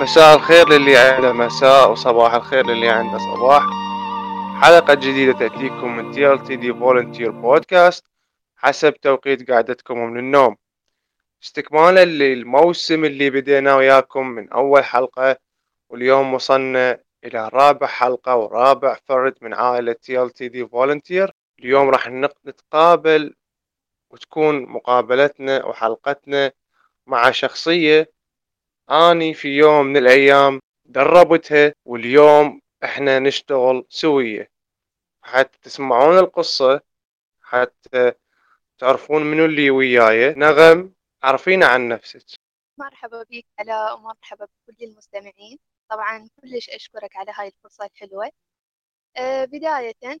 مساء الخير للي عنده مساء وصباح الخير للي عنده صباح. حلقة جديدة تأتيكم من The Volunteer Podcast حسب توقيت قعدتكم من النوم. استكمالا للموسم اللي بدينا وياكم من أول حلقة واليوم وصلنا إلى رابع حلقة ورابع فرد من عائلة The Volunteer اليوم راح نتقابل وتكون مقابلتنا وحلقتنا مع شخصية أني في يوم من الأيام دربتها واليوم إحنا نشتغل سوية حتى تسمعون القصة حتى تعرفون منو اللي وياي نغم عرفينا عن نفسك مرحبا بك علاء ومرحبا بكل المستمعين. طبعا كلش أشكرك على هاي الفرصة الحلوة. أه بداية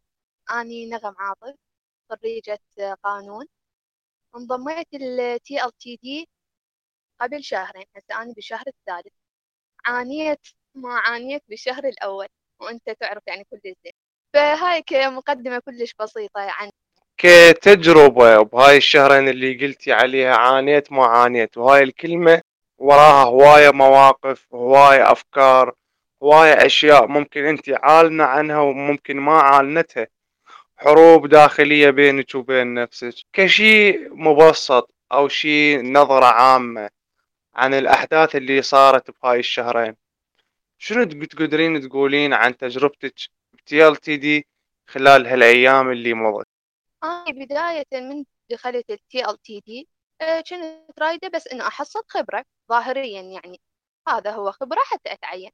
أني نغم عاطف خريجة قانون. انضميت ال TLTD قبل شهرين هسه أنا بالشهر الثالث. عانيت ما عانيت بالشهر الأول وأنت تعرف يعني كل زين فهاي كمقدمة كلش بسيطة عن كتجربة بهاي الشهرين اللي قلتي عليها عانيت ما عانيت. وهاي الكلمة وراها هواية مواقف هواية أفكار هواية أشياء ممكن أنت عالمة عنها وممكن ما عالنتها حروب داخلية بينك وبين نفسك. كشيء مبسط أو شيء نظرة عامة. عن الأحداث اللي صارت بهاي الشهرين. شنو تقدرين تقولين عن تجربتك بتي ال تي دي خلال هالأيام اللي مضت؟ أنا بداية من دخلت التي ال تي دي كنت رايدة بس إنه أحصل خبرة ظاهريا يعني هذا هو خبرة حتى أتعين.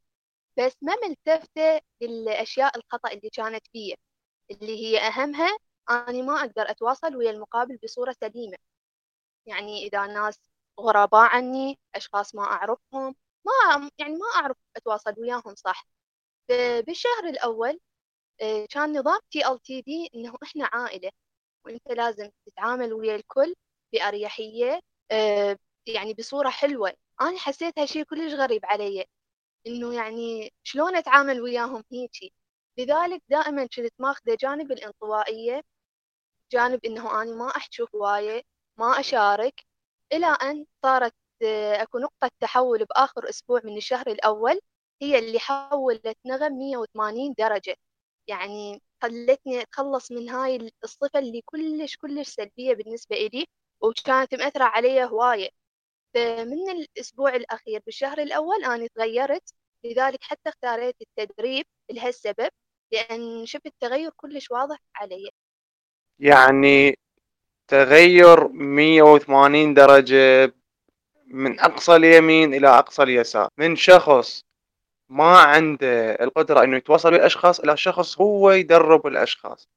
بس ما ملتفتة للأشياء الخطأ اللي كانت فيه اللي هي أهمها أنا ما أقدر أتواصل ويا المقابل بصورة سليمة. يعني إذا ناس غرباء عني أشخاص ما أعرفهم ما يعني ما أعرف أتواصل وياهم صح. بالشهر الأول آه، كان نظام تي ال تي دي إنه إحنا عائلة وأنت لازم تتعامل ويا الكل بأريحية آه، يعني بصورة حلوة. أنا حسيت هالشي كلش غريب علي إنه يعني شلون أتعامل وياهم هيجي؟ لذلك دائما كنت ماخذة جانب الانطوائية جانب إنه أنا ما أحكي هواية ما أشارك. إلى أن صارت آه، أكو نقطة تحول بآخر أسبوع من الشهر الأول هي اللي حولت نغم 180 درجة. يعني خلتني أتخلص من هاي الصفة اللي كلش كلش سلبية بالنسبة إلي وكانت مأثرة علي هواية. فمن الأسبوع الأخير بالشهر الأول أنا تغيرت لذلك حتى اختاريت التدريب لهالسبب لأن شفت تغير كلش واضح علي. يعني تغير 180 درجة من أقصى اليمين إلى أقصى اليسار. من شخص ما عنده القدرة إنه يتواصل ويا الأشخاص إلى شخص هو يدرب الأشخاص.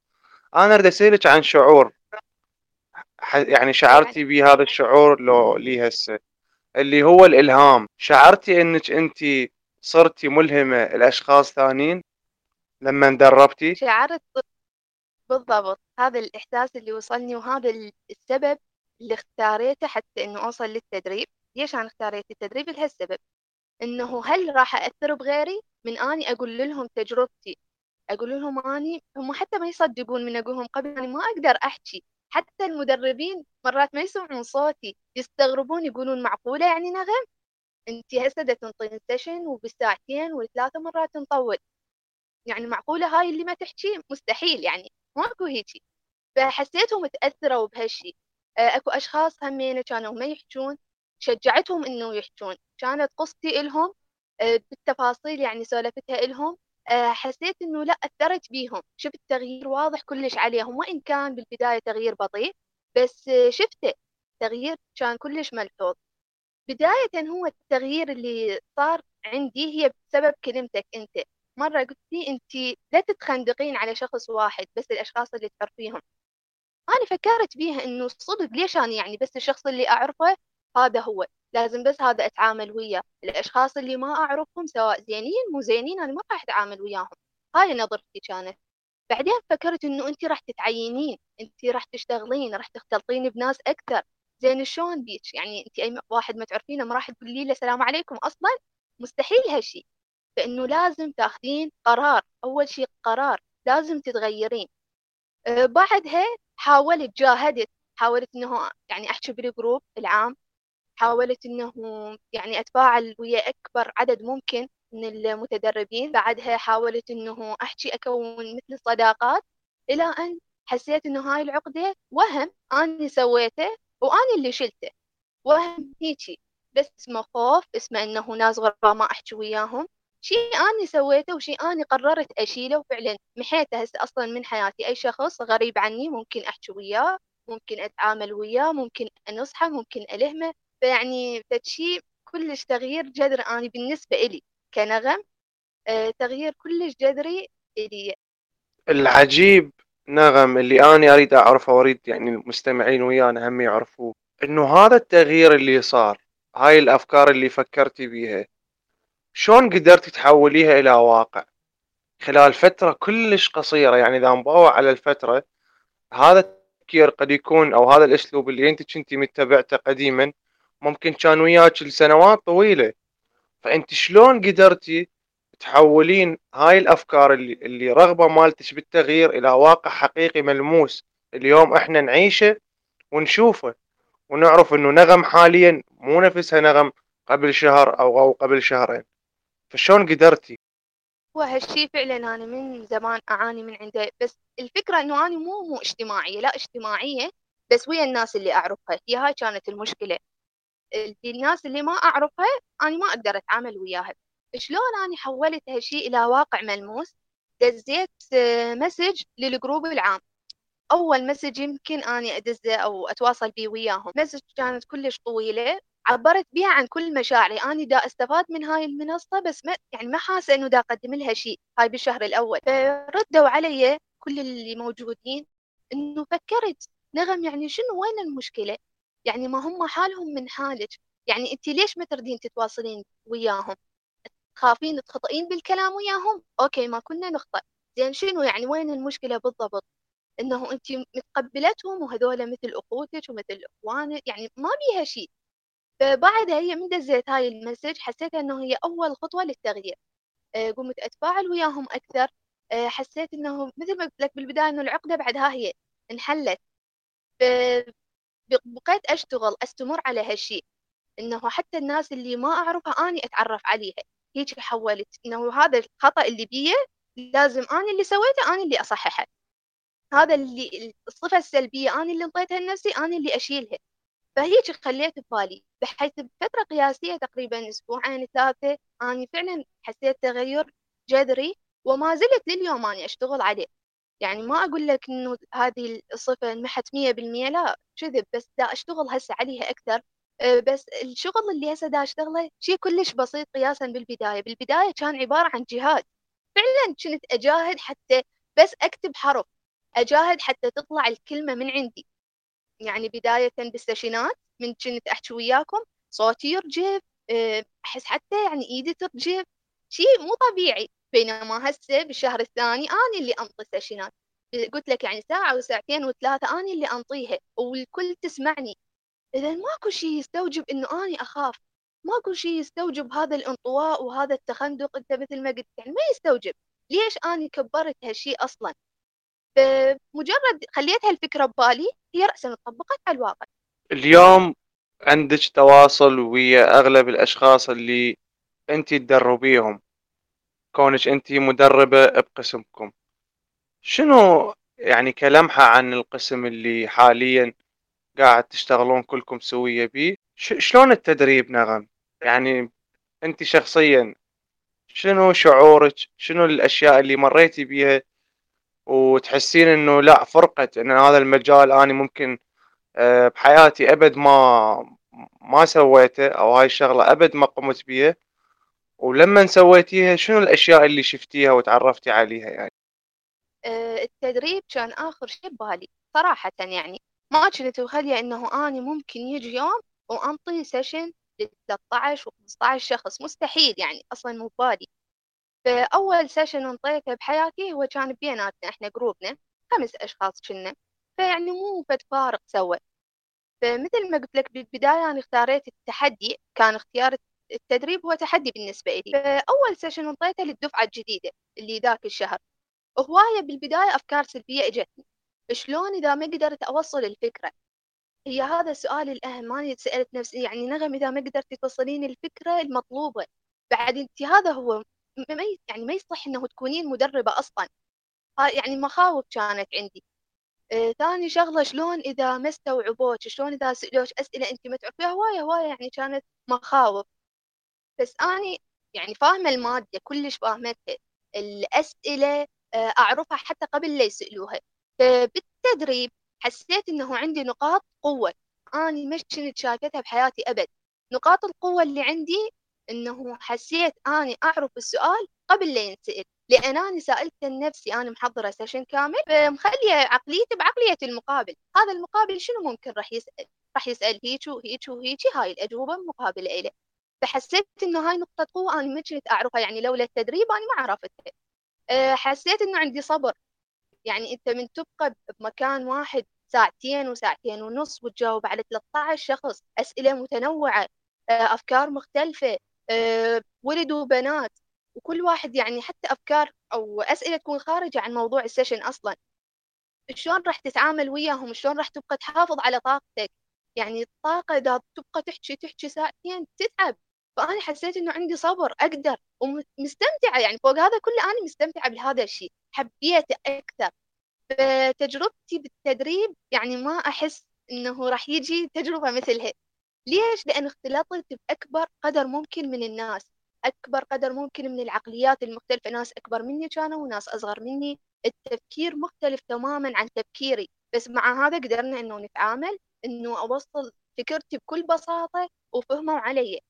أنا أريد أسألك عن شعور. يعني شعرتي بهذا الشعور لو لي هسه. اللي هو الإلهام. شعرتي إنك أنت صرتي ملهمة لأشخاص ثانيين لما دربتي شعرت بالضبط. هذا الإحساس اللي وصلني وهذا السبب اللي اختاريته حتى إنه أوصل للتدريب. ليش أنا اختاريت التدريب؟ لهالسبب. إنه هل راح أأثر بغيري؟ من أني أقول لهم تجربتي. أقول لهم أني هم حتى ما يصدقون من أقولهم قبل أني ما أقدر أحكي. حتى المدربين مرات ما يسمعون صوتي. يستغربون يقولون معقولة يعني نغم انت هسه تنطين سيشن وبالساعتين والثلاثة مرات نطول يعني معقولة هاي اللي ما تحكي؟ مستحيل يعني. ماكو هيجي. فحسيتهم تأثروا بهالشي. آه، اكو اشخاص همين كانوا ما يحجون شجعتهم انه يحجون. كانت قصتي إلهم آه، بالتفاصيل يعني سولفتها إلهم. آه، حسيت إنه لا أثرت بيهم. شفت تغيير واضح كلش عليهم. وإن كان بالبداية تغيير بطيء بس شفته. تغيير كان كلش ملحوظ. بداية هو التغيير اللي صار عندي هي بسبب كلمتك أنت. مرة قلت لي أنت لا تتخندقين على شخص واحد بس الأشخاص اللي تعرفيهم. أنا فكرت بيها إنه صدق ليش أنا يعني بس الشخص اللي أعرفه هذا هو لازم بس هذا أتعامل وياه. الأشخاص اللي ما أعرفهم سواء زينين مو زينين أنا ما راح أتعامل وياهم. هاي نظرتي كانت. بعدين فكرت إنه أنت راح تتعينين أنت راح تشتغلين راح تختلطين بناس أكثر. زين شلون بيك؟ يعني أنت أي واحد ما تعرفينه ما راح تقولي له السلام عليكم أصلا؟ مستحيل هالشيء فإنه لازم تاخذين قرار. أول شيء قرار لازم تتغيرين. أه بعدها حاولت جاهدت حاولت إنه يعني أحكي بالجروب العام حاولت إنه يعني أتفاعل ويا أكبر عدد ممكن من المتدربين. بعدها حاولت إنه أحكي أكون مثل صداقات. إلى أن حسيت إنه هاي العقدة وهم أنا سويته وأنا اللي شلته. وهم هيجي. بس اسمه خوف اسمه إنه ناس غرباء ما أحكي وياهم. شيء أنا سويته وشيء أنا قررت أشيله وفعلا محيته هسه أصلا من حياتي أي شخص غريب عني ممكن أحكي وياه ممكن أتعامل وياه ممكن أنصحه ممكن ألهمه. فيعني فشي كلش تغيير جذري أنا بالنسبة إلي كنغم آه تغيير كلش جذري إلي. العجيب نغم اللي أنا أريد أعرفه وأريد يعني المستمعين ويانا هم يعرفوه إنه هذا التغيير اللي صار هاي الأفكار اللي فكرتي بيها شلون قدرتي تحوليها إلى واقع؟ خلال فترة كلش قصيرة يعني إذا نباوع على الفترة هذا التفكير قد يكون أو هذا الأسلوب اللي أنت كنتي متبعته قديما ممكن كان وياك لسنوات طويلة. فأنت شلون قدرتي تحولين هاي الأفكار اللي, اللي رغبة مالتش بالتغيير إلى واقع حقيقي ملموس اليوم إحنا نعيشه ونشوفه؟ ونعرف إنه نغم حاليا مو نفسها نغم قبل شهر أو قبل شهرين. فشلون قدرتي؟ هو هالشي فعلا أنا من زمان أعاني من عنده بس الفكرة إنه أنا مو مو اجتماعية لا اجتماعية بس ويا الناس اللي أعرفها. هي هاي كانت المشكلة. الناس اللي ما أعرفها أنا ما أقدر أتعامل وياها. شلون أنا حولت هالشي إلى واقع ملموس؟ دزيت message لل group العام. أول message يمكن أني أدزه أو أتواصل بيه وياهم. message كانت كلش طويلة عبرت بها عن كل مشاعري. أنا دا أستفاد من هاي المنصة بس ما يعني ما حاسة إنه دا أقدم لها شيء هاي بالشهر الأول. فردوا علي كل اللي موجودين إنه فكرت نغم يعني شنو وين المشكلة؟ يعني ما هم حالهم من حالك. يعني أنت ليش ما تردين تتواصلين وياهم؟ تخافين تخطئين بالكلام وياهم؟ okay ما كنا نخطئ. زين شنو يعني وين المشكلة بالضبط؟ إنه أنت متقبلتهم وهذول مثل أخوتك ومثل إخوانك يعني ما بيها شيء. فبعدها هي من دزيت هاي ال message حسيت إنه هي أول خطوة للتغيير. آه، قمت أتفاعل وياهم أكثر. آه، حسيت إنه مثل ما قلت لك بالبداية إنه العقدة بعدها هي انحلت. بقيت أشتغل أستمر على هالشيء. إنه حتى الناس اللي ما أعرفها أني أتعرف عليها. هيك حولت إنه هذا الخطأ اللي بيه لازم أنا اللي سويته أنا اللي أصححه. هذا اللي الصفة السلبية أنا اللي انطيتها لنفسي أنا اللي أشيلها. فهيك خليت ببالي بحيث بفترة قياسية تقريبا أسبوعين ثلاثة أنا فعلا حسيت تغير جذري وما زلت لليوم أنا أشتغل عليه. يعني ما أقول لك إنه هذه الصفة انمحت مية بالمية لا كذب بس دا أشتغل هسه عليها أكثر. أه، بس الشغل اللي هسه دا أشتغله شيء كلش بسيط قياسا بالبداية. بالبداية كان عبارة عن جهاد. فعلا كنت أجاهد حتى بس أكتب حرف. أجاهد حتى تطلع الكلمة من عندي. يعني بداية بالسيشنات من كنت أحكي وياكم صوتي يرجف آه، أحس حتى يعني إيدي ترجف شيء مو طبيعي. بينما هسه بالشهر الثاني أنا اللي أنطي سيشنات قلت لك يعني ساعة وساعتين وثلاثة أنا اللي أنطيها والكل تسمعني. إذا ماكو شيء يستوجب إنه أنا أخاف. ماكو شيء يستوجب هذا الانطواء وهذا التخندق أنت مثل ما قلت يعني ما يستوجب. ليش أنا كبرت هالشيء أصلا؟ بمجرد خليت هالفكرة ببالي هي رأسا طبقت على الواقع. اليوم عندك تواصل ويا أغلب الأشخاص اللي أنت تدربيهم. كونك أنت مدربة بقسمكم. شنو يعني كلمحة عن القسم اللي حاليا قاعد تشتغلون كلكم سوية بيه؟ شلون التدريب نغم؟ يعني أنت شخصيا شنو شعورك؟ شنو الأشياء اللي مريتي بيها وتحسين إنه لا فرقت إن هذا المجال أني ممكن آه، بحياتي أبد ما ما سويته أو هاي الشغلة أبد ما قمت بيها. ولما سويتيها شنو الأشياء اللي شفتيها وتعرفتي عليها يعني؟ آه، التدريب كان آخر شيء ببالي صراحة يعني. ما كنت مخليه إنه أني ممكن يجي يوم وانطي session ل 13 و 15 شخص مستحيل يعني أصلا مو ببالي. فأول session انطيته بحياتي هو كان بيناتنا إحنا group نا خمس أشخاص كنا. فيعني مو فد فارق سوى. فمثل ما قلت لك بالبداية أنا اختاريت التحدي كان اختيار التدريب هو تحدي بالنسبة لي. فأول session انطيته للدفعة الجديدة اللي ذاك الشهر. هواية بالبداية أفكار سلبية إجتني. شلون إذا ما قدرت أوصل الفكرة؟ هي هذا السؤال الأهم أنا سألت نفسي يعني نغم إذا ما قدرتي توصلين الفكرة المطلوبة. بعد أنت هذا هو ما يعني ما يصح إنه تكونين مدربة أصلا. يعني مخاوف كانت عندي. آه، ثاني شغلة شلون إذا ما استوعبوك؟ شلون إذا سألوك أسئلة أنت ما تعرفيها؟ هواية هواية يعني كانت مخاوف. بس أني يعني فاهمة المادة كلش فاهمتها. الأسئلة آه، أعرفها حتى قبل لا يسألوها. فبالتدريب حسيت إنه عندي نقاط قوة. أنا مش كنت شايفتها بحياتي أبد. نقاط القوة اللي عندي إنه حسيت أني أعرف السؤال قبل لا ينسأل لأن أنا سألت نفسي أنا محضرة سيشن كامل فمخلية عقليتي بعقلية المقابل هذا المقابل شنو ممكن راح يسأل راح يسأل هيك وهيك وهيك هاي الأجوبة مقابلة إله فحسيت إنه هاي نقطة قوة أنا ما كنت أعرفها يعني لولا التدريب أنا ما عرفتها أه، حسيت إنه عندي صبر. يعني أنت من تبقى بمكان واحد ساعتين وساعتين ونص وتجاوب على 13 شخص أسئلة متنوعة أه، أفكار مختلفة أه، ولد وبنات. وكل واحد يعني حتى أفكار أو أسئلة تكون خارجة عن موضوع السيشن أصلا. شلون راح تتعامل وياهم؟ شلون راح تبقى تحافظ على طاقتك؟ يعني الطاقة إذا تبقى تحكي تحكي ساعتين تتعب. فأنا حسيت إنه عندي صبر أقدر. ومستمتعة يعني فوق هذا كله أنا مستمتعة بهذا الشيء. حبيته أكثر. فتجربتي بالتدريب يعني ما أحس إنه راح يجي تجربة مثلها. ليش؟ لأن اختلطت بأكبر قدر ممكن من الناس أكبر قدر ممكن من العقليات المختلفة. ناس أكبر مني كانوا وناس أصغر مني. التفكير مختلف تماما عن تفكيري. بس مع هذا قدرنا إنه نتعامل إنه أوصل فكرتي بكل بساطة وفهموا علي.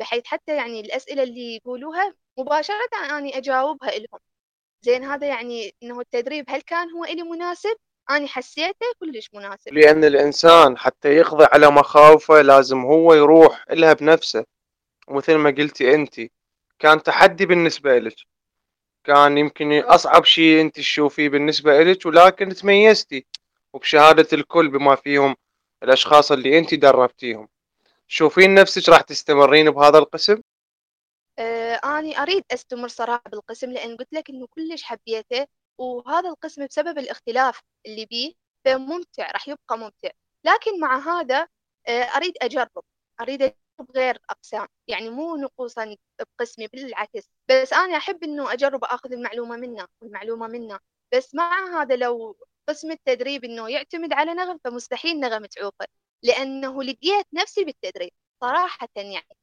بحيث حتى يعني الأسئلة اللي يقولوها مباشرة أنا أجاوبها لهم. زين هذا يعني إنه التدريب هل كان هو إلي مناسب؟ أنا حسيته كلش مناسب. لأن الإنسان حتى يقضي على مخاوفه لازم هو يروح لها بنفسه. ومثل ما قلتي أنت كان تحدي بالنسبة لك. كان يمكن أصعب شيء أنت تشوفيه بالنسبة لك ولكن تميزتي وبشهادة الكل بما فيهم الأشخاص اللي أنت دربتيهم. تشوفين نفسك راح تستمرين بهذا القسم؟ آه أنا أريد أستمر صراحة بالقسم لأن قلت لك إنه كلش حبيته. وهذا القسم بسبب الاختلاف اللي بيه فممتع راح يبقى ممتع. لكن مع هذا آه أريد أجرب. أريد أجرب غير أقسام يعني مو نقوصا بقسمي بالعكس. بس أنا أحب إنه أجرب أخذ المعلومة منه والمعلومة منه بس مع هذا لو قسم التدريب إنه يعتمد على نغم فمستحيل نغم تعوقه لأنه لقيت نفسي بالتدريب صراحة يعني.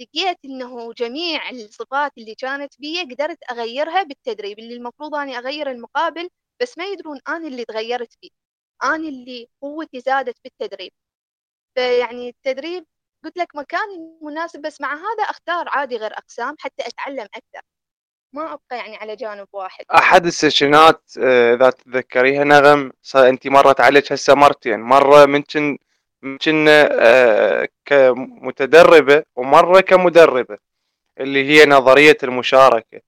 لقيت إنه جميع الصفات اللي كانت بي قدرت أغيرها بالتدريب اللي المفروض أني أغير المقابل بس ما يدرون أنا اللي تغيرت فيه. أنا اللي قوتي زادت بالتدريب. فيعني التدريب قلت لك مكان مناسب بس مع هذا أختار عادي غير أقسام حتى أتعلم أكثر. ما أبقى يعني على جانب واحد. أحد السيشنات آه، إذا تتذكريها نغم أنت مرت عليك هسه مرتين. مرة من كنا آه، كمتدربة ومرة كمدربة اللي هي نظرية المشاركة.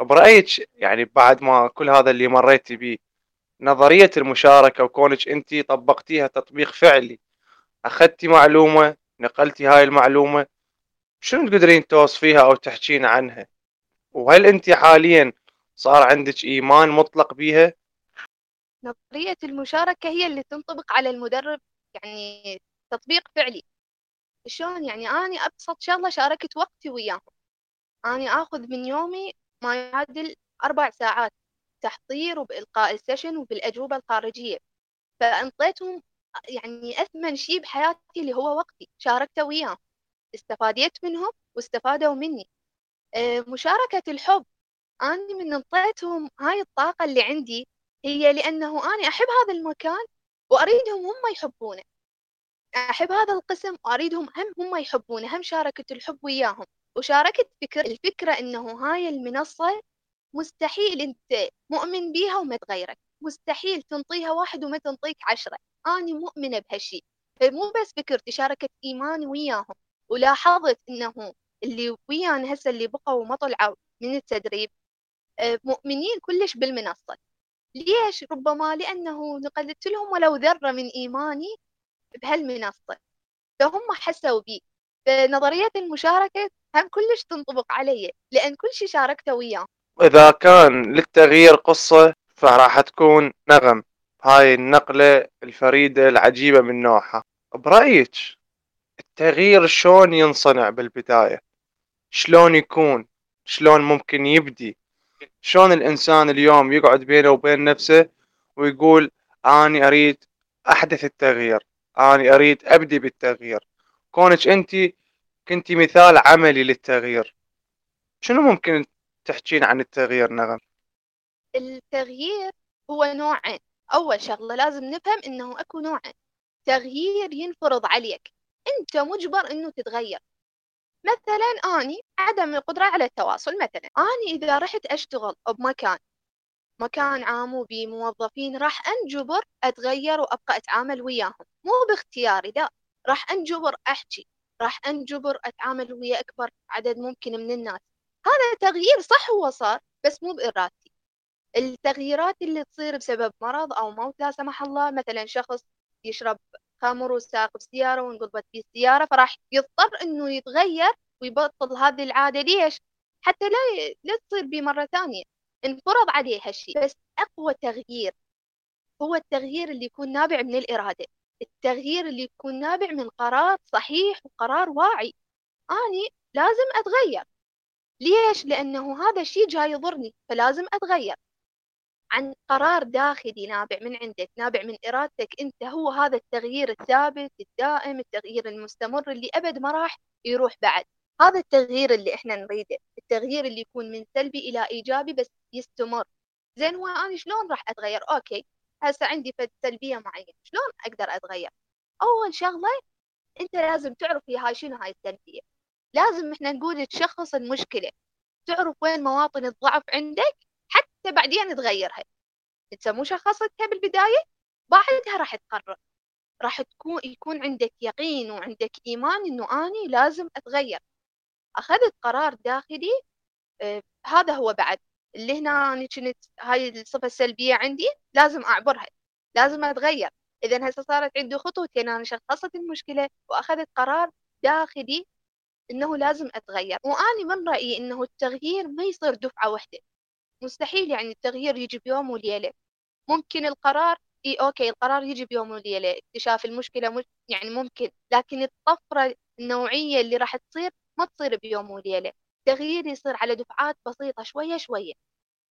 برأيك يعني بعد ما كل هذا اللي مريتي بيه نظرية المشاركة وكونك أنت طبقتيها تطبيق فعلي أخذتي معلومة نقلتي هاي المعلومة شنو تقدرين توصفيها أو تحكين عنها؟ وهل أنت حاليا صار عندك إيمان مطلق بيها؟ نظرية المشاركة هي اللي تنطبق على المدرب يعني تطبيق فعلي. شلون؟ يعني أنا أبسط شغلة شاركت وقتي وياهم. أنا آخذ من يومي ما يعادل أربع ساعات تحضير وبإلقاء السيشن وبالأجوبة الخارجية. فأنطيتهم يعني أثمن شيء بحياتي اللي هو وقتي. شاركته وياهم. استفاديت منهم واستفادوا مني. آه، مشاركة الحب. أنا من انطيتهم هاي الطاقة اللي عندي هي لأنه أنا أحب هذا المكان وأريدهم هم يحبونه. أحب هذا القسم وأريدهم هم هم يحبونه. هم شاركت الحب وياهم. وشاركت فكرة الفكرة إنه هاي المنصة مستحيل أنت مؤمن بيها وما تغيرك. مستحيل تنطيها واحد وما تنطيك عشرة. أنا مؤمنة بهالشيء فمو بس فكرتي شاركت إيماني وياهم. ولاحظت إنه اللي ويانا هسه اللي بقوا وما طلعوا من التدريب آه، مؤمنين كلش بالمنصة. ليش؟ ربما؟ لأنه نقلت لهم ولو ذرة من إيماني بهالمنصة فهم حسوا بي. فنظرية المشاركة هم كلش تنطبق علي لأن كل شيء شاركته وياه. إذا كان للتغيير قصة فراح تكون نغم. هاي النقلة الفريدة العجيبة من نوعها. برأيك التغيير شلون ينصنع بالبداية؟ شلون يكون؟ شلون ممكن يبدي؟ شلون الإنسان اليوم يقعد بينه وبين نفسه ويقول أني أريد أحدث التغيير أني أريد أبدي بالتغيير. كونك أنت كنتي مثال عملي للتغيير. شنو ممكن تحكين عن التغيير نغم؟ التغيير هو نوعين أول شغلة لازم نفهم إنه أكو نوعين تغيير ينفرض عليك. أنت مجبر إنه تتغير. مثلا أني عدم القدرة على التواصل مثلا أني إذا رحت أشتغل بمكان مكان عام بموظفين راح أنجبر أتغير وأبقى أتعامل وياهم. مو باختياري لا راح أنجبر أحكي راح أنجبر أتعامل ويا أكبر عدد ممكن من الناس. هذا تغيير صح هو صار بس مو بإرادتي. التغييرات اللي تصير بسبب مرض أو موت لا سمح الله مثلا شخص يشرب خمر وساق بسيارة وانقلبت به السيارة فراح يضطر إنه يتغير ويبطل هذه العادة. ليش؟ حتى لا لا تصير بيه مرة ثانية. انفرض عليه هالشيء. بس أقوى تغيير هو التغيير اللي يكون نابع من الإرادة. التغيير اللي يكون نابع من قرار صحيح وقرار واعي. أني لازم أتغير. ليش؟ لأنه هذا الشيء جاي يضرني فلازم أتغير. عن قرار داخلي نابع من عندك نابع من إرادتك أنت هو هذا التغيير الثابت الدائم التغيير المستمر اللي أبد ما راح يروح بعد. هذا التغيير اللي إحنا نريده التغيير اللي يكون من سلبي إلى إيجابي بس يستمر. زين هو أنا شلون راح أتغير؟ أوكي هسه عندي فد سلبية معينة شلون أقدر أتغير؟ أول شغلة أنت لازم تعرف هي هاي شنو هاي السلبية. لازم إحنا نقول تشخص المشكلة تعرف وين مواطن الضعف عندك؟ بعدين تغيرها انت مو شخصتها بالبداية بعدها راح تقرر راح تكون يكون عندك يقين وعندك إيمان إنه أني لازم أتغير. أخذت قرار داخلي آه هذا هو بعد. اللي هنا أنا كنت هاي الصفة السلبية عندي لازم أعبرها لازم أتغير. إذا هسه صارت عندي خطوتين أنا شخصت المشكلة وأخذت قرار داخلي إنه لازم أتغير. وأني من رأيي إنه التغيير ما يصير دفعة واحدة. مستحيل يعني التغيير يجي بيوم وليلة. ممكن القرار إي أوكي القرار يجي بيوم وليلة اكتشاف المشكلة مش يعني ممكن لكن الطفرة النوعية اللي راح تصير ما تصير بيوم وليلة. التغيير يصير على دفعات بسيطة شوية شوية.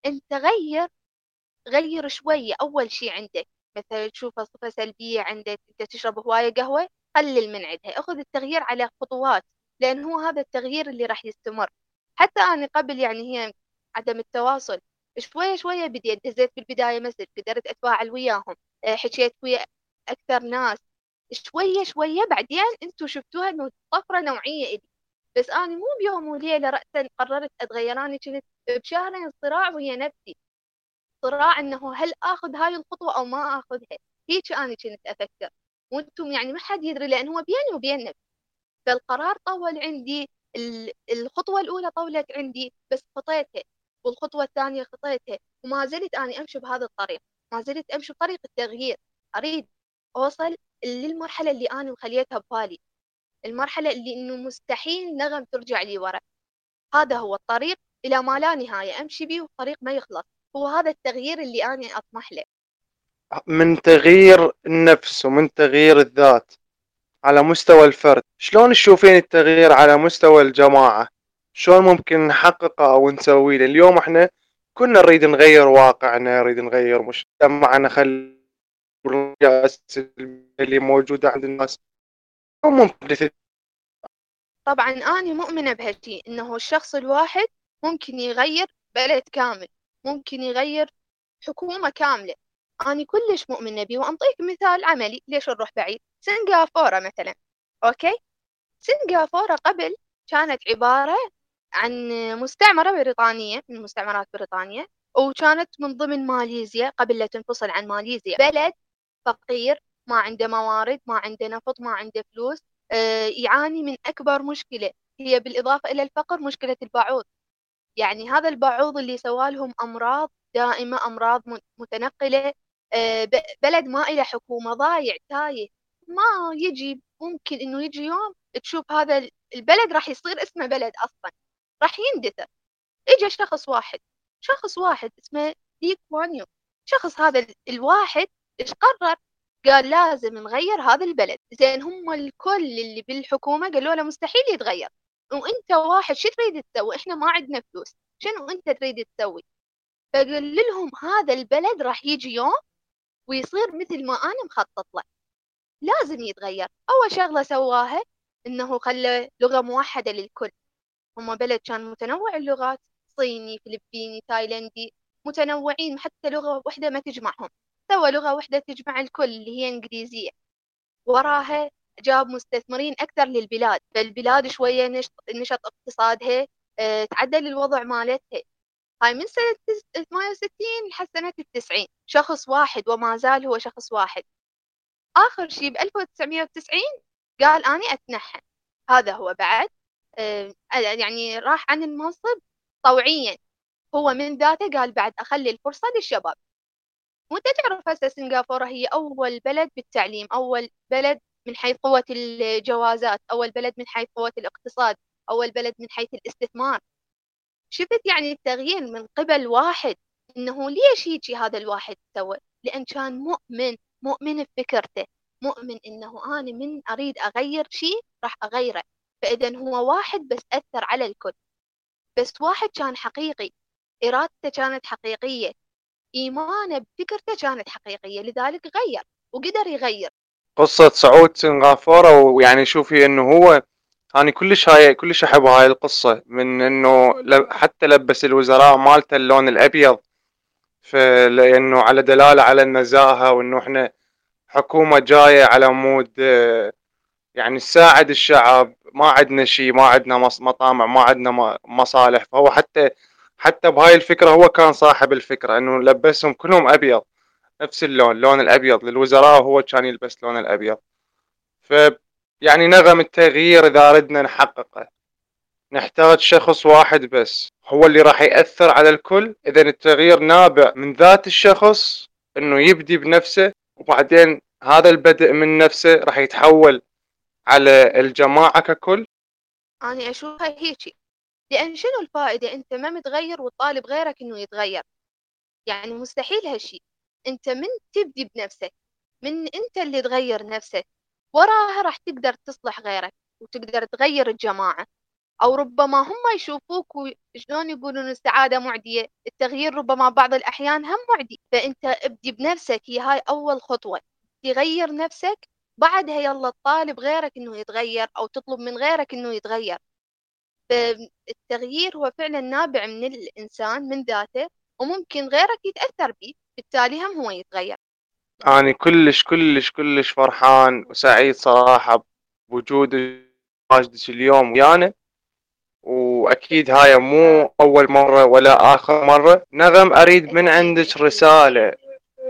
أنت غير غير شوية أول شي عندك. مثلا تشوفها صفة سلبية عندك أنت تشرب هواية قهوة قلل من عندها. أخذ التغيير على خطوات لأن هو هذا التغيير اللي راح يستمر. حتى أنا قبل يعني هي عدم التواصل. شوية شوية بديت دزيت بالبداية مسج قدرت أتفاعل وياهم. آه، حكيت ويا أكثر ناس. شوية شوية بعدين أنتوا شفتوها إنه طفرة نوعية إلي. بس أنا مو بيوم وليلة رأسا قررت أتغير أنا كنت بشهرين صراع ويا نفسي. صراع إنه هل آخذ هاي الخطوة أو ما آخذها. هيك أنا كنت أفكر. وأنتم يعني ما حد يدري لأن هو بيني وبين نفسي. فالقرار طول عندي الخطوة الأولى طولت عندي بس خطيتها. والخطوة الثانية خطيتها وما زلت أنا أمشي بهذا الطريق ما زلت أمشي بطريق التغيير. أريد أوصل للمرحلة اللي أنا مخليتها ببالي المرحلة اللي إنه مستحيل نغم ترجع لي ورا. هذا هو الطريق إلى ما لا نهاية أمشي به والطريق ما يخلص. هو هذا التغيير اللي أنا أطمح له. من تغيير النفس ومن تغيير الذات على مستوى الفرد شلون تشوفين التغيير على مستوى الجماعة؟ شلون ممكن نحققه أو نسويه؟ اليوم إحنا كنا نريد نغير واقعنا نريد نغير مجتمعنا خل اللي موجودة عند الناس. ممكن طبعا أنا مؤمنة بهالشي إنه الشخص الواحد ممكن يغير بلد كامل ممكن يغير حكومة كاملة. أنا كلش مؤمنة بيه وأنطيك مثال عملي ليش نروح بعيد. سنغافورة مثلا أوكي؟ سنغافورة قبل كانت عبارة عن مستعمرة بريطانية من مستعمرات بريطانيا وكانت من ضمن ماليزيا قبل لا تنفصل عن ماليزيا. بلد فقير ما عنده موارد ما عنده نفط ما عنده فلوس آه، يعاني من أكبر مشكلة هي بالإضافة إلى الفقر مشكلة البعوض. يعني هذا البعوض اللي سوالهم أمراض دائمة أمراض متنقلة آه، بلد ما إلى حكومة ضايع تايه. ما يجي ممكن إنه يجي يوم تشوف هذا البلد راح يصير اسمه بلد أصلا. راح يندثر. اجى شخص واحد. شخص واحد اسمه لي كوان يو شخص هذا الواحد إيش قرر؟ قال لازم نغير هذا البلد. زين هم الكل اللي بالحكومة قالوا له مستحيل يتغير. وإنت واحد شو تريد تسوي؟ إحنا ما عندنا فلوس. شنو إنت تريد تسوي؟ فقال لهم هذا البلد راح يجي يوم ويصير مثل ما أنا مخطط له. لازم يتغير. أول شغلة سواها إنه خلى لغة موحدة للكل. هم بلد كان متنوع اللغات صيني فلبيني تايلندي متنوعين حتى لغة واحدة ما تجمعهم. سوى لغة واحدة تجمع الكل اللي هي إنجليزية. وراها جاب مستثمرين أكثر للبلاد. فالبلاد شوية نشط اقتصادها آه تعدل الوضع مالتها. هاي من سنة 68 لحد سنة التسعين. شخص واحد وما زال هو شخص واحد. آخر شيء ب 1990 قال أنا أتنحى. هذا هو بعد. يعني راح عن المنصب طوعيا. هو من ذاته قال بعد أخلي الفرصة للشباب. وأنت تعرف هسه سنغافورة هي أول بلد بالتعليم أول بلد من حيث قوة الجوازات أول بلد من حيث قوة الاقتصاد أول بلد من حيث الاستثمار. شفت يعني التغيير من قبل واحد إنه ليش هيجي هذا الواحد سوى لأن كان مؤمن مؤمن بفكرته مؤمن إنه أنا من أريد أغير شيء راح أغيره. فإذا هو واحد بس أثر على الكل. بس واحد كان حقيقي إرادته كانت حقيقية إيمانه بفكرته كانت حقيقية لذلك غير وقدر يغير. قصة صعود سنغافورة ويعني شوفي إنه هو أنا كلش هاي كلش أحب هاي القصة من إنه حتى لبس الوزراء مالته اللون الأبيض لأنه على دلالة على النزاهة وإنه إحنا حكومة جاية على مود يعني تساعد الشعب ما عندنا شيء ما عندنا مطامع ما عندنا مصالح. فهو حتى حتى بهاي الفكرة هو كان صاحب الفكرة إنه لبسهم كلهم أبيض نفس اللون اللون الأبيض. للوزراء وهو كان يلبس اللون الأبيض. ف يعني نغم التغيير إذا ردنا نحققه. نحتاج شخص واحد بس هو اللي راح يأثر على الكل. إذا التغيير نابع من ذات الشخص إنه يبدي بنفسه وبعدين هذا البدء من نفسه راح يتحول على الجماعة ككل؟ أنا أشوفها هيك لأن شنو الفائدة؟ أنت ما متغير وطالب غيرك إنه يتغير. يعني مستحيل هالشي. أنت من تبدي بنفسك. من أنت اللي تغير نفسك. وراها راح تقدر تصلح غيرك وتقدر تغير الجماعة. أو ربما هم يشوفوك وشلون يقولون السعادة معدية. التغيير ربما بعض الأحيان هم معدي. فأنت ابدي بنفسك. هي هاي أول خطوة. تغير نفسك بعدها يلا تطالب غيرك إنه يتغير أو تطلب من غيرك إنه يتغير. فالتغيير هو فعلا نابع من الإنسان من ذاته وممكن غيرك يتأثر به بالتالي هم هو يتغير. أنا كلش كلش كلش فرحان وسعيد صراحة بوجود ماجدك اليوم ويانا. وأكيد هاي مو أول مرة ولا آخر مرة. نغم أريد من عندك رسالة.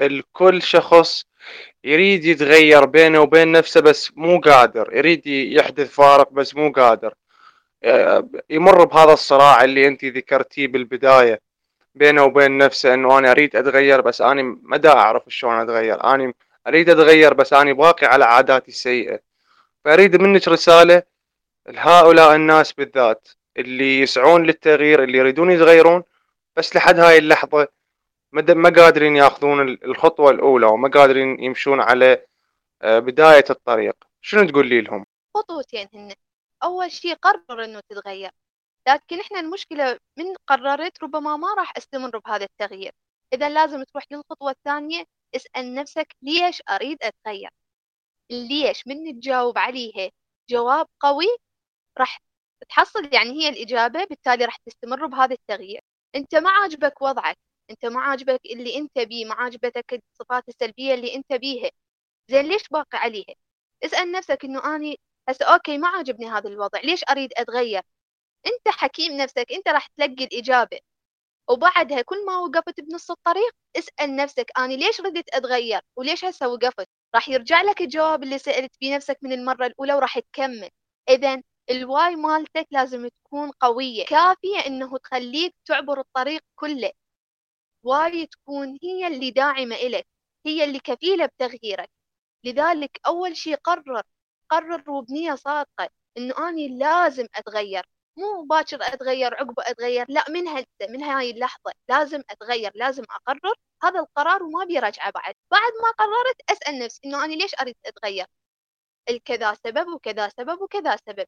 الكل شخص يريد يتغير بينه وبين نفسه بس مو قادر. يريد يحدث فارق بس مو قادر. يمر بهذا الصراع اللي انت ذكرتيه بالبداية بينه وبين نفسه انه أنا اريد اتغير بس أنا ما أعرف شلون أتغير. أنا أريد أتغير بس أنا باقي على عاداتي السيئة. فأريد منك رسالة لهؤلاء الناس بالذات اللي يسعون للتغيير اللي يريدون يتغيرون بس لحد هاي اللحظة ما قادرين ياخذون الخطوة الأولى وما قادرين يمشون على آه، بداية الطريق. شنو تقولي لهم؟ خطوتين هن أول شيء قرر إنه تتغير. لكن إحنا المشكلة من قررت ربما ما راح أستمر بهذا التغيير. إذا لازم تروح للخطوة الثانية اسأل نفسك ليش أريد أتغير؟ ليش؟ من تجاوب عليها جواب قوي راح تحصل يعني هي الإجابة بالتالي راح تستمر بهذا التغيير. أنت ما عاجبك وضعك. أنت ما عاجبك اللي أنت بيه ما عاجبتك الصفات السلبية اللي أنت بيها. زين ليش باقي عليها؟ اسأل نفسك إنه أني هسه okay ما عاجبني هذا الوضع ليش أريد أتغير؟ أنت حكيم نفسك أنت راح تلقي الإجابة. وبعدها كل ما وقفت بنص الطريق اسأل نفسك أنا ليش ردت أتغير؟ وليش هسه وقفت؟ راح يرجع لك الجواب اللي سألت فيه نفسك من المرة الأولى وراح تكمل. اذا ال why مالتك لازم تكون قوية كافية إنه تخليك تعبر الطريق كله. واي تكون هي اللي داعمة إلك هي اللي كفيلة بتغييرك. لذلك أول شيء قرر قرر وبنية صادقة إنه أني لازم أتغير. مو باكر أتغير عقبه أتغير لا من هسه من هاي اللحظة لازم أتغير لازم أقرر هذا القرار وما بيرجعه بعد. بعد ما قررت أسأل نفسي إنه أنا ليش أريد أتغير؟ الكذا سبب وكذا سبب وكذا سبب.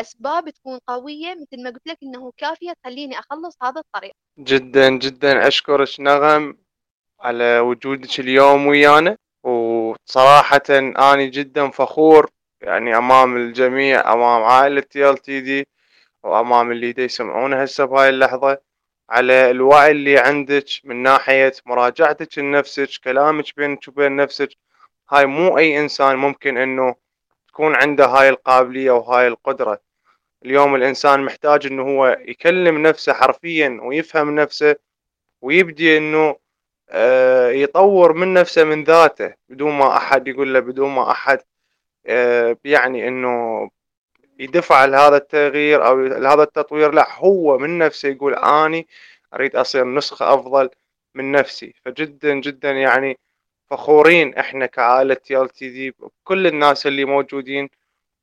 أسباب تكون قوية مثل ما قلت لك إنه كافية تخليني أخلص هذا الطريق. جدا جدا. أشكرك نغم على وجودك اليوم ويانا. وصراحة أنا جدا فخور يعني أمام الجميع أمام عائلة TLTD وأمام اللي دا يسمعونا هسه بهاي اللحظة. على الوعي اللي عندك من ناحية مراجعتك لنفسك كلامك بينك وبين نفسك. هاي مو أي إنسان ممكن إنه تكون عنده هاي القابلية وهاي القدرة. اليوم الإنسان محتاج إنه هو يكلم نفسه حرفيا ويفهم نفسه ويبدي إنه آه، يطور من نفسه من ذاته بدون ما أحد يقول له بدون ما أحد آه، يعني إنه يدفع لهذا التغيير أو لهذا التطوير. لا هو من نفسه يقول أني أريد أصير نسخة أفضل من نفسي. فجدا جدا يعني فخورين إحنا كعائلة تي إل تي دي بكل الناس اللي موجودين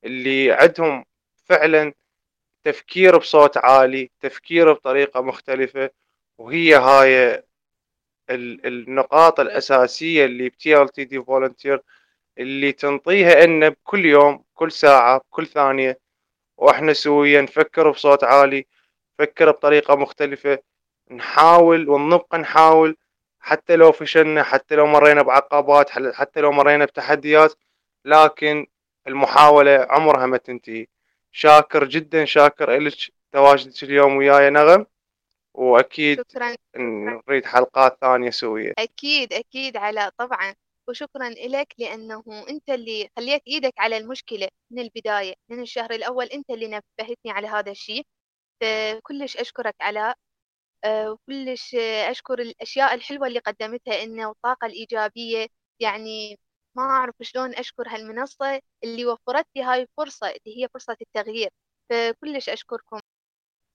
اللي عندهم فعلا تفكير بصوت عالي تفكير بطريقة مختلفة وهي هاي النقاط الأساسية اللي ب TLTD Volunteer اللي تنطيها إن بكل يوم كل ساعة بكل ثانية. وإحنا سويا نفكر بصوت عالي نفكر بطريقة مختلفة نحاول ونبقى نحاول. حتى لو فشلنا حتى لو مرينا بعقبات حتى لو مرينا بتحديات لكن المحاولة عمرها ما تنتهي. شاكر جدا شاكر إلك. تواجدك اليوم وياي نغم. وأكيد شكرا. نريد حلقات ثانية سوية. أكيد أكيد على طبعا. وشكرا لك لأنه أنت اللي خليت إيدك على المشكلة من البداية. من الشهر الأول أنت اللي نبهتني على هذا الشيء. فكلش أشكرك علاء آه، وكلش أشكر الأشياء الحلوة اللي قدمتها إنه والطاقه الإيجابية يعني ما أعرف شلون أشكر هالمنصة اللي وفرت لي هاي الفرصه اللي هي فرصة التغيير. فكلش أشكركم.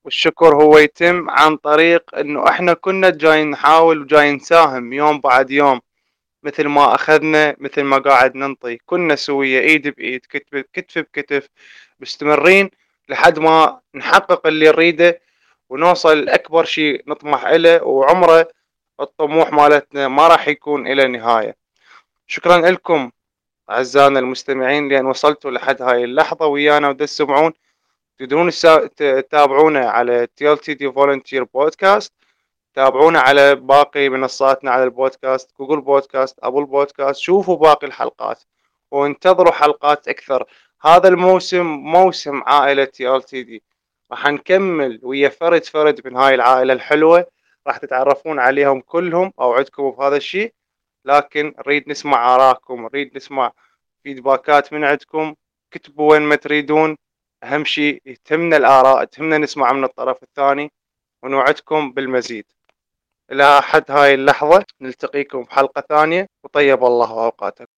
والشكر هو يتم عن طريق إنه إحنا كنا جايين نحاول وجايين نساهم يوم بعد يوم مثل ما أخذنا مثل ما قاعد ننطي. كنا سوية إيد بإيد كتف كتف بكتف مستمرين لحد ما نحقق اللي نريده ونوصل لأكبر شيء نطمح إله وعمره الطموح مالتنا ما راح يكون إلى نهاية. شكرا لكم أعزائنا المستمعين لأن وصلتوا لحد هاي اللحظة ويانا وتسمعون تقدرون تتابعونا على TLTD Volunteer Podcast تابعونا على باقي منصاتنا على البودكاست Google Podcast Apple Podcast شوفوا باقي الحلقات وانتظروا حلقات أكثر. هذا الموسم موسم عائلة TLTD راح نكمل ويا فرد فرد من هاي العائلة الحلوة راح تتعرفون عليهم كلهم أوعدكم بهذا الشيء. لكن نريد نسمع آراءكم نريد نسمع فيدباكات من عندكم. كتبوا وين ما تريدون. أهم شيء تهمنا الآراء تهمنا نسمع من الطرف الثاني ونوعدكم بالمزيد. إلى حد هاي اللحظة نلتقيكم بحلقة ثانية. وطيب الله أوقاتكم.